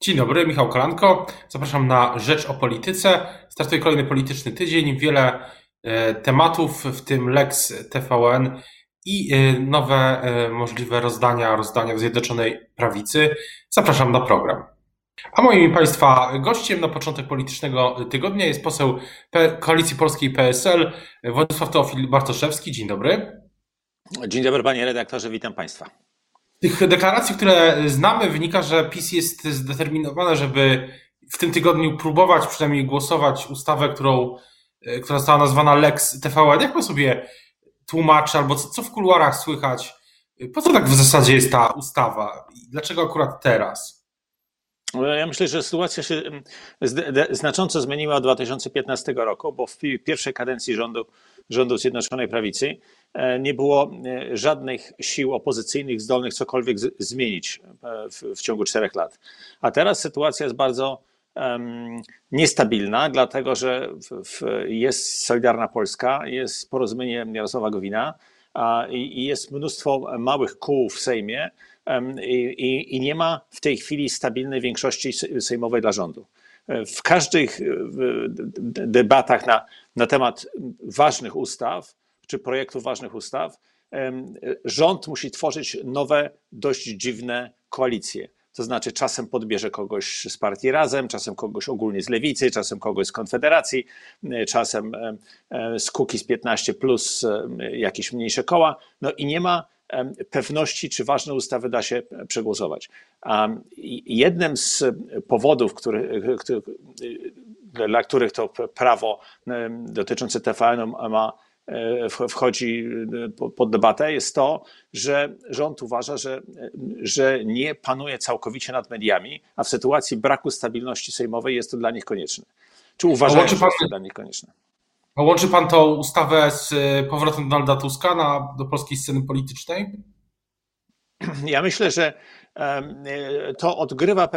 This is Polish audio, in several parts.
Dzień dobry, Michał Kolanko. Zapraszam na Rzecz o Polityce. Startuje kolejny polityczny tydzień. Wiele e, tematów, w tym Lex TVN i e, nowe e, możliwe rozdania, rozdania w Zjednoczonej Prawicy. Zapraszam na program. A moim Państwa gościem na początek politycznego tygodnia jest poseł Koalicji Polskiej PSL Władysław Teofil Bartoszewski. Dzień dobry. Dzień dobry panie redaktorze, witam Państwa tych deklaracji, które znamy, wynika, że PiS jest zdeterminowane, żeby w tym tygodniu próbować przynajmniej głosować ustawę, którą, e, która została nazwana Lex TVN. Jak pan sobie tłumaczy, albo co, co w kuluarach słychać? Po co tak w zasadzie jest ta ustawa? I dlaczego akurat teraz? Ja myślę, że sytuacja się znacząco zmieniła od 2015 roku, bo w pierwszej kadencji rządu, rządu Zjednoczonej Prawicy nie było e, żadnych sił opozycyjnych zdolnych cokolwiek zmienić e, w, w, ciągu czterech lat. A teraz sytuacja jest bardzo um, niestabilna, dlatego że w, w jest Solidarna Polska, jest porozumienie Jarosława Gowina a, i, i, jest mnóstwo małych kół w Sejmie um, i, i nie ma w tej chwili stabilnej większości sejmowej dla rządu w każdych debatach na, na temat ważnych ustaw czy projektów ważnych ustaw, rząd musi tworzyć nowe, dość dziwne koalicje. To znaczy, czasem podbierze kogoś z partii razem, czasem kogoś ogólnie z lewicy, czasem kogoś z konfederacji, czasem z z 15 plus jakieś mniejsze koła. No i nie ma pewności, czy ważne ustawy da się przegłosować. Jednym z powodów, który, dla których to prawo dotyczące TVN ma wchodzi e, pod debatę, jest to, że rząd uważa, że, że nie panuje całkowicie nad mediami, a w sytuacji braku stabilności sejmowej jest to dla nich konieczne. Czy uważają, że jest to dla nich konieczne? A łączy pan tą ustawę z e, powrotem Donalda Tuska na, do polskiej sceny politycznej? Ja myślę, że to odgrywa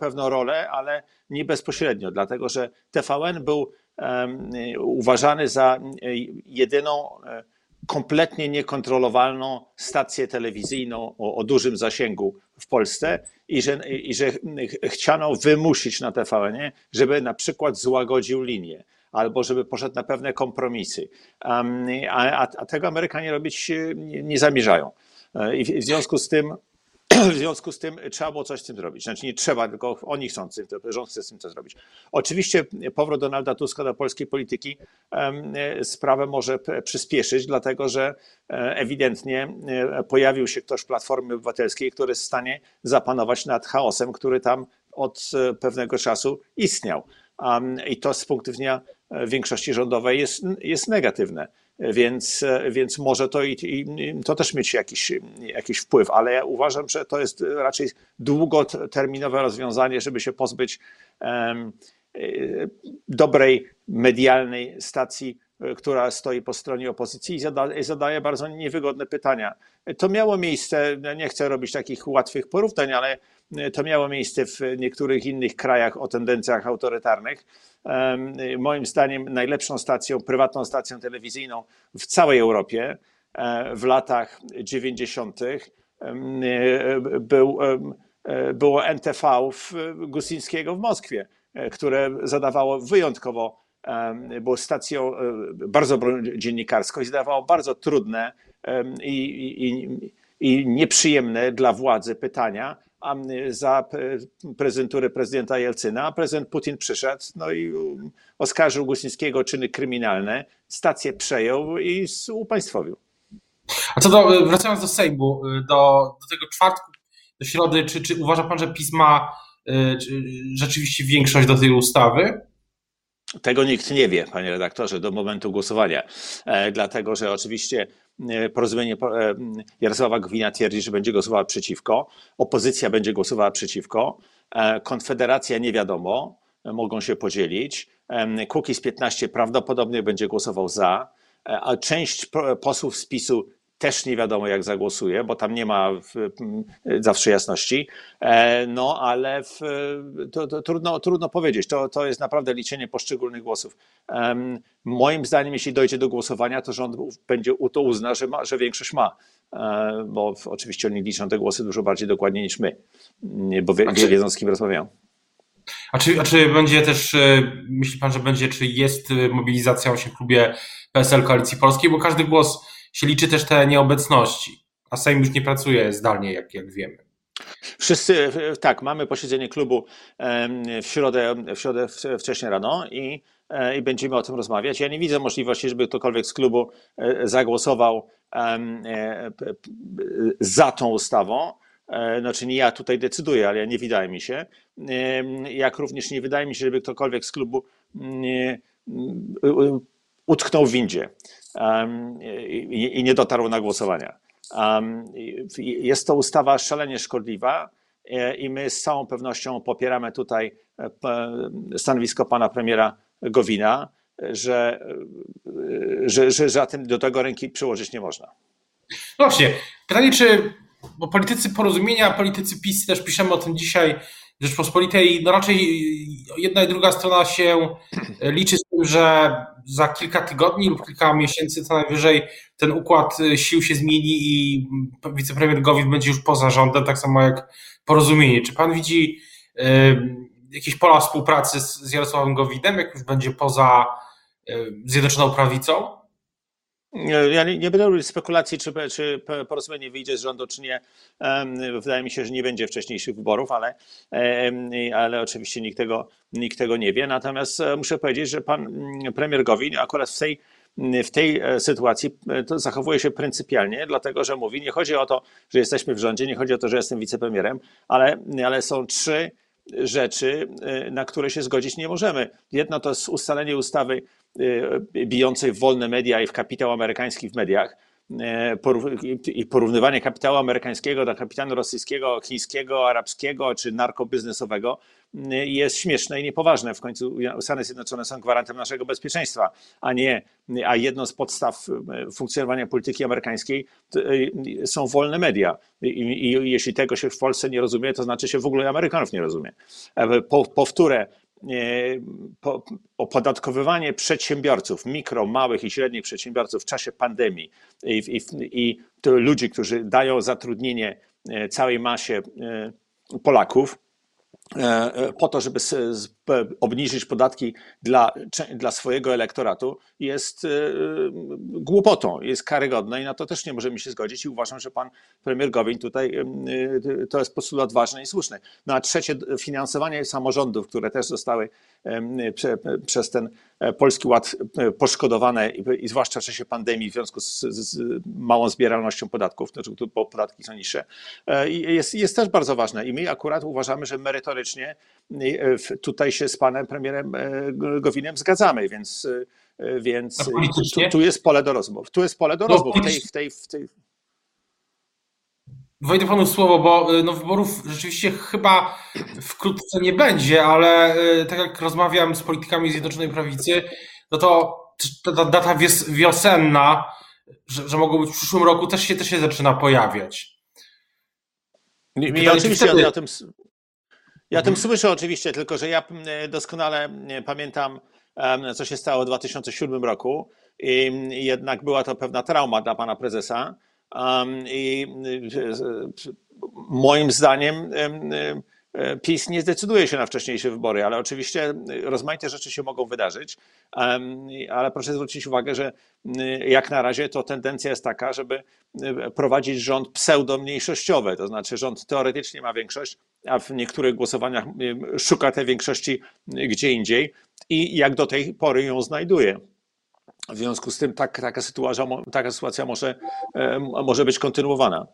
pewną rolę, ale nie bezpośrednio, dlatego że TVN był uważany za jedyną e, kompletnie niekontrolowalną stację telewizyjną o, o, dużym zasięgu w Polsce i że, i że chciano wymusić na TVN, żeby na przykład złagodził linię albo żeby poszedł na pewne kompromisy. A, a, a tego Amerykanie robić nie, nie zamierzają. E, I w, w związku z tym w związku z tym trzeba było coś z tym zrobić. Znaczy nie trzeba, tylko oni chcą rząd chce z tym coś zrobić. Oczywiście powrót Donalda Tuska do polskiej polityki sprawę może przyspieszyć, dlatego że e, ewidentnie e, pojawił się ktoś w Platformy Obywatelskiej, który jest w stanie zapanować nad chaosem, który tam od e, pewnego czasu istniał. I to z punktu widzenia większości rządowej jest, jest negatywne więc, więc może to i, i, to też mieć jakiś, jakiś wpływ, ale ja uważam, że to jest raczej długoterminowe rozwiązanie, żeby się pozbyć um, dobrej medialnej stacji, która stoi po stronie opozycji i zadaje, bardzo niewygodne pytania. To miało miejsce, nie chcę robić takich łatwych porównań, ale to miało miejsce w niektórych innych krajach o tendencjach autorytarnych moim zdaniem najlepszą stacją, prywatną stacją telewizyjną w całej Europie e, w latach 90. E, był, e, było NTV w Gusińskiego w Moskwie, które zadawało wyjątkowo, było stacją bardzo dziennikarską i zadawało bardzo trudne i, i, i nieprzyjemne dla władzy pytania, za prezydentury prezydenta Jelcyna, a prezydent Putin przyszedł no i oskarżył Gusińskiego o czyny kryminalne, stację przejął i upaństwowił. A co do, wracając do Sejmu, y, do, do tego czwartku, do środy, czy, czy uważa pan, że PiS ma y, rzeczywiście większość do tej ustawy? Tego nikt nie wie, panie redaktorze, do momentu głosowania, e, dlatego że oczywiście e, porozumienie e, Jarosława Gowina twierdzi, że będzie głosowała przeciwko, opozycja będzie głosowała przeciwko, Konfederacja nie wiadomo, mogą się podzielić, Kukiz 15 prawdopodobnie będzie głosował za, a część posłów z PiSu też nie wiadomo, jak zagłosuje, bo tam nie ma zawsze jasności. E, no ale w, to, to trudno, trudno powiedzieć. To, to jest naprawdę liczenie poszczególnych głosów. Moim zdaniem, jeśli dojdzie do głosowania, to rząd będzie to uzna, że, ma, że większość ma. bo oczywiście oni liczą te głosy dużo bardziej dokładnie niż my, bo wie, czy, wiedzą z kim rozmawiają. A czy, a czy będzie też, myśli pan, że będzie, czy jest mobilizacja właśnie w klubie PSL Koalicji Polskiej, bo każdy głos się liczy też te nieobecności, a Sejm już nie pracuje zdalnie, jak, jak wiemy. Wszyscy, tak, mamy posiedzenie klubu w środę, w środę wcześniej rano i, e, i będziemy o tym rozmawiać. Ja nie widzę możliwości, żeby ktokolwiek z klubu e, zagłosował e, za tą ustawą. Znaczy nie ja tutaj decyduję, ale nie wydaje mi się. Jak również nie wydaje mi się, żeby ktokolwiek z klubu utknął w windzie i nie dotarł na głosowania. Jest to ustawa szalenie szkodliwa e, i my z całą pewnością popieramy tutaj e, stanowisko pana premiera Gowina, że, e, że, że, że do tego ręki przyłożyć nie można. Właśnie, pytanie, czy bo politycy porozumienia, politycy PiS też piszemy o tym dzisiaj, Rzeczpospolitej, no raczej jedna i druga strona się liczy z tym, że za kilka tygodni lub kilka miesięcy co najwyżej ten układ sił się zmieni i wicepremier Gowin będzie już poza rządem, tak samo jak porozumienie. Czy pan widzi y, jakieś pola współpracy z, Jarosławem Gowinem, jak już będzie poza Zjednoczoną Prawicą? Ja nie, nie będę robić spekulacji, czy, czy porozumienie wyjdzie z rządu, czy nie. Wydaje mi się, że nie będzie wcześniejszych wyborów, ale, ale oczywiście nikt tego, nikt tego nie wie. Natomiast e, muszę powiedzieć, że pan mm, premier Gowin akurat w tej, w tej e, sytuacji e, zachowuje się pryncypialnie, dlatego że mówi, nie chodzi o to, że jesteśmy w rządzie, nie chodzi o to, że jestem wicepremierem, ale, ale są trzy rzeczy, na które się zgodzić nie możemy. Jedno to jest ustalenie ustawy bijącej w wolne media i w kapitał amerykański w mediach e, i porównywanie kapitału amerykańskiego do kapitału rosyjskiego, chińskiego, arabskiego czy narkobiznesowego y, jest śmieszne i niepoważne. W końcu Stany Zjednoczone są gwarantem naszego bezpieczeństwa, a nie, a jedną z podstaw y, funkcjonowania polityki amerykańskiej są wolne media. I, i jeśli tego się w Polsce nie rozumie, to znaczy się w ogóle Amerykanów nie rozumie. E, powtórę, opodatkowywanie przedsiębiorców, mikro, małych i średnich przedsiębiorców w czasie pandemii. I, i, i ludzi, którzy dają zatrudnienie e, całej masie e, Polaków, e, po to, żeby obniżyć podatki dla, dla swojego elektoratu jest e, głupotą, jest karygodne i na to też nie możemy się zgodzić i uważam, że pan premier Gowin tutaj e, to jest postulat ważny i słuszny. No a trzecie, finansowanie samorządów, które też zostały przez ten e, Polski Ład poszkodowane i zwłaszcza w czasie pandemii w związku z, z małą zbieralnością podatków, znaczy, bo podatki są niższe, jest, jest też bardzo ważne i my akurat uważamy, że merytorycznie tutaj się z panem premierem e, Gowinem zgadzamy, więc, e, więc tu, tu, jest pole do rozmów. Tu jest pole do no, rozmów w tej, w tej, w tej... Wejdę panu słowo, bo e, no, wyborów rzeczywiście chyba wkrótce nie będzie, ale tak jak rozmawiam z politykami Zjednoczonej Prawicy, no to ta data wiosenna, że, że mogą być w przyszłym roku, też się, też się zaczyna pojawiać. Ja oczywiście wtedy... o tym ja tym słyszę oczywiście, tylko że ja doskonale pamiętam, co się stało w 2007 roku i jednak była to pewna trauma dla pana prezesa i e, moim zdaniem PiS nie zdecyduje się na wcześniejsze wybory, ale oczywiście rozmaite rzeczy się mogą wydarzyć, ale proszę zwrócić uwagę, że jak na razie to tendencja jest taka, żeby prowadzić rząd pseudo-mniejszościowy, to znaczy rząd teoretycznie ma większość, a w niektórych głosowaniach szuka tej większości gdzie indziej i jak do tej pory ją znajduje. W związku z tym tak, taka, sytuacja, taka sytuacja może, może być kontynuowana.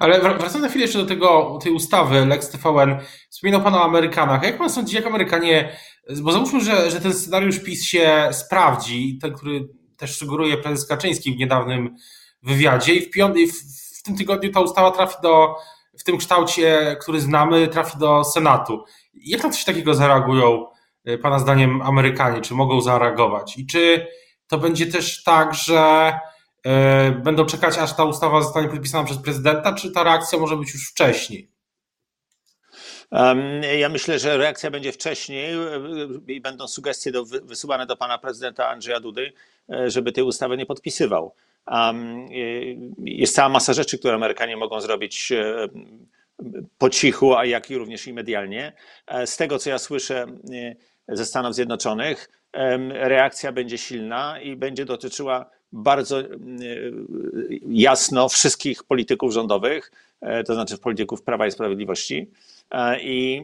Ale wracając na chwilę jeszcze do tego, tej ustawy Lex TVN, wspominał Pan o Amerykanach. Jak Pan sądzi, jak Amerykanie, bo załóżmy, że, że ten scenariusz PiS się sprawdzi, ten, który też sugeruje prezes Kaczyński w niedawnym wywiadzie i w, w, w tym tygodniu ta ustawa trafi do, w tym kształcie, który znamy, trafi do Senatu. Jak na coś takiego zareagują Pana zdaniem Amerykanie? Czy mogą zareagować? I czy to będzie też tak, że y, będą czekać, aż ta ustawa zostanie podpisana przez prezydenta, czy ta reakcja może być już wcześniej? Ja myślę, że reakcja będzie wcześniej y, i będą sugestie do, wysyłane do pana prezydenta Andrzeja Dudy, żeby tej ustawy nie podpisywał. Jest cała masa rzeczy, które Amerykanie mogą zrobić po cichu, a jak i również i medialnie. Z tego, co ja słyszę ze Stanów Zjednoczonych, reakcja będzie silna i będzie dotyczyła bardzo jasno wszystkich polityków rządowych, to znaczy polityków Prawa i Sprawiedliwości. I,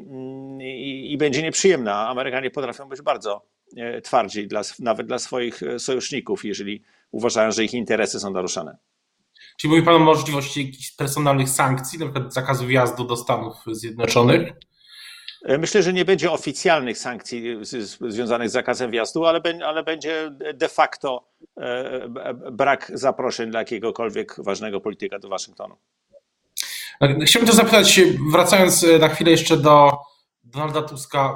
i, i będzie nieprzyjemna. Amerykanie potrafią być bardzo e, twardzi, dla, nawet dla swoich e, sojuszników, jeżeli uważają, że ich interesy są naruszane. Czyli mówi Pan o możliwości jakichś personalnych sankcji, na przykład zakazu wjazdu do Stanów Zjednoczonych? E, myślę, że nie będzie oficjalnych sankcji związanych z zakazem wjazdu, ale, ale będzie de facto brak zaproszeń dla jakiegokolwiek ważnego polityka do Waszyngtonu. Chciałbym też zapytać, wracając na chwilę jeszcze do Donalda Tuska,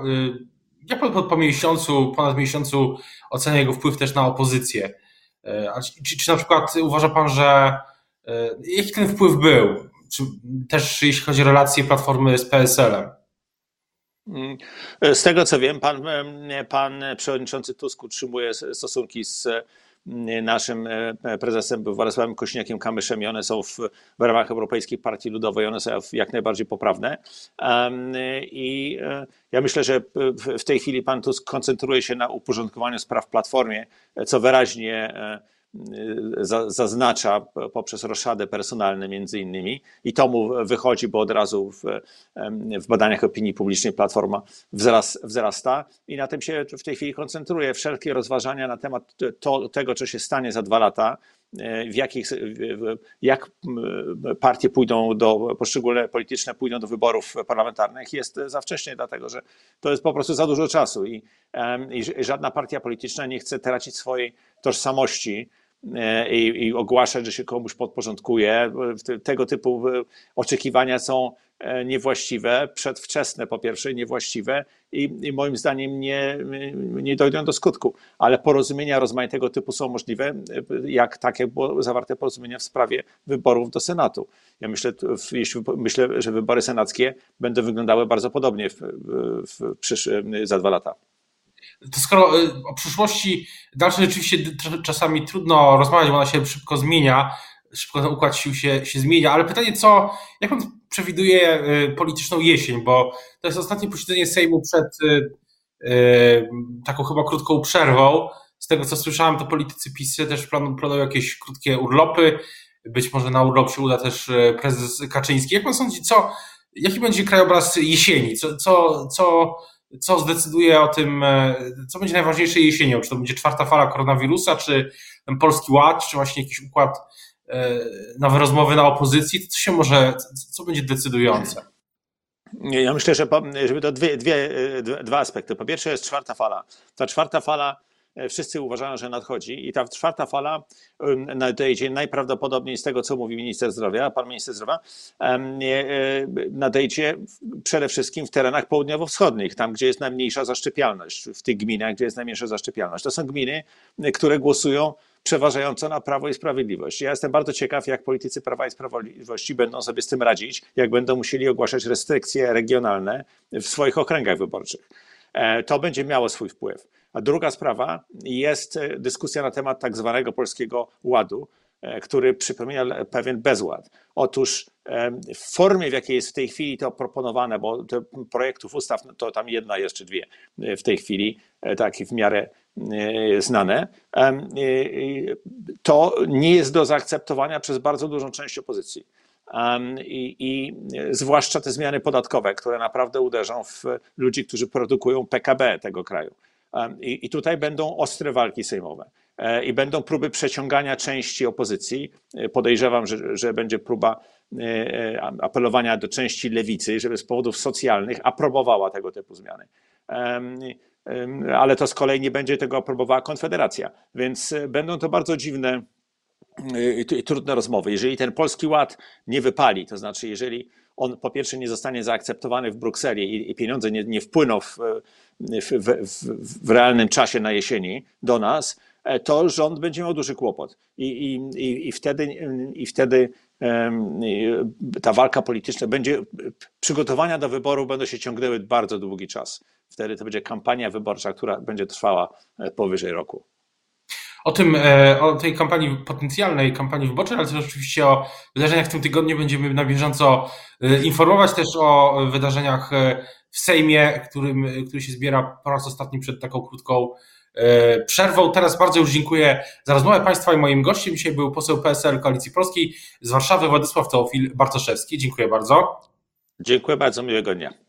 jak pan po miesiącu, ponad miesiącu ocenia jego wpływ też na opozycję? Czy, czy na przykład uważa pan, że jaki ten wpływ był? Czy też jeśli chodzi o relacje Platformy z PSL-em? Z tego co wiem, pan, pan przewodniczący Tusk utrzymuje stosunki z naszym e, prezesem Władysławem Kośniakiem-Kamyszem i one są w, w ramach Europejskiej Partii Ludowej, one są jak najbardziej poprawne. I e, ja myślę, że w tej chwili pan Tusk koncentruje się na uporządkowaniu spraw w Platformie, co wyraźnie e, zaznacza poprzez roszadę personalne między innymi i to mu wychodzi, bo od razu w, w badaniach opinii publicznej Platforma wzras, wzrasta i na tym się w tej chwili koncentruje. Wszelkie rozważania na temat to, tego, co się stanie za dwa lata, w jakich, jak partie pójdą do, poszczególne polityczne pójdą do wyborów parlamentarnych jest za wcześnie, dlatego że to jest po prostu za dużo czasu i, i żadna partia polityczna nie chce tracić swojej tożsamości E, i, i ogłaszać, że się komuś podporządkuje. Tego typu e, oczekiwania są e, niewłaściwe, przedwczesne po pierwsze, niewłaściwe i, i, moim zdaniem nie, nie dojdą do skutku. Ale porozumienia rozmaitego typu są możliwe, tak jak było zawarte porozumienia w sprawie wyborów do Senatu. Ja myślę, jeśli, myślę że wybory senackie będą wyglądały bardzo podobnie w, w, w za dwa lata to skoro y, o przyszłości dalszej rzeczywiście czasami trudno rozmawiać, bo ona się szybko zmienia, szybko ten układ sił się, się zmienia, ale pytanie co, jak pan przewiduje y, polityczną jesień, bo to jest ostatnie posiedzenie Sejmu przed y, taką chyba krótką przerwą. Z tego co słyszałem, to politycy PiSy też planują jakieś krótkie urlopy. Być może na urlop się uda też prezes Kaczyński. Jak pan sądzi, co, jaki będzie krajobraz jesieni? Co, co, co co zdecyduje o tym, e, co będzie najważniejsze jesienią? Czy to będzie czwarta fala koronawirusa, czy ten polski ład, czy właśnie jakiś układ, e, nowe rozmowy na opozycji? Co się może, co będzie decydujące? Ja myślę, że żeby to dwie, dwie, dwa aspekty. Po pierwsze jest czwarta fala. Ta czwarta fala E, wszyscy uważają, że nadchodzi i ta czwarta fala nadejdzie najprawdopodobniej z tego, co mówi minister zdrowia, pan minister zdrowia, e, nadejdzie przede wszystkim w terenach południowo-wschodnich, tam gdzie jest najmniejsza zaszczepialność, w tych gminach, gdzie jest najmniejsza zaszczepialność. To są gminy, które głosują przeważająco na Prawo i Sprawiedliwość. Ja jestem bardzo ciekaw, jak politycy Prawa i Sprawiedliwości będą sobie z tym radzić, jak będą musieli ogłaszać restrykcje regionalne w swoich okręgach wyborczych. E, to będzie miało swój wpływ. A druga sprawa jest e, dyskusja na temat tak zwanego polskiego ładu, e, który przypomina pewien bezład. Otóż w formie, w jakiej jest w tej chwili to proponowane, bo projektów ustaw, no to tam jedna jeszcze dwie w tej chwili, takie w miarę znane, to nie jest do zaakceptowania przez bardzo dużą część opozycji. I, I, zwłaszcza te zmiany podatkowe, które naprawdę uderzą w ludzi, którzy produkują PKB tego kraju. I, I, tutaj będą ostre walki sejmowe. E, I będą próby przeciągania części opozycji. E, podejrzewam, że, że będzie próba e, apelowania do części lewicy, żeby z powodów socjalnych aprobowała tego typu zmiany. Ale to z kolei nie będzie tego aprobowała Konfederacja. Więc będą to bardzo dziwne i trudne rozmowy. Jeżeli ten polski ład nie wypali, to znaczy, jeżeli on po pierwsze nie zostanie zaakceptowany w Brukseli i, pieniądze nie, nie wpłyną w, w, w, w, realnym czasie na jesieni do nas, e, to rząd będzie miał duży kłopot. I, i, i, wtedy, i wtedy ta walka polityczna będzie, przygotowania do wyboru będą się ciągnęły bardzo długi czas. Wtedy to będzie kampania wyborcza, która będzie trwała e, powyżej roku. O tym, o tej kampanii, potencjalnej kampanii wyborczej, ale też oczywiście o wydarzeniach w tym tygodniu będziemy na bieżąco informować też o wydarzeniach w Sejmie, którym, który się zbiera po raz ostatni przed taką krótką E, przerwą. Teraz bardzo już dziękuję za rozmowę Państwa i moim gościem dzisiaj był poseł PSL Koalicji Polskiej z Warszawy Władysław Teofil Bartoszewski. Dziękuję bardzo. Dziękuję bardzo, miłego dnia.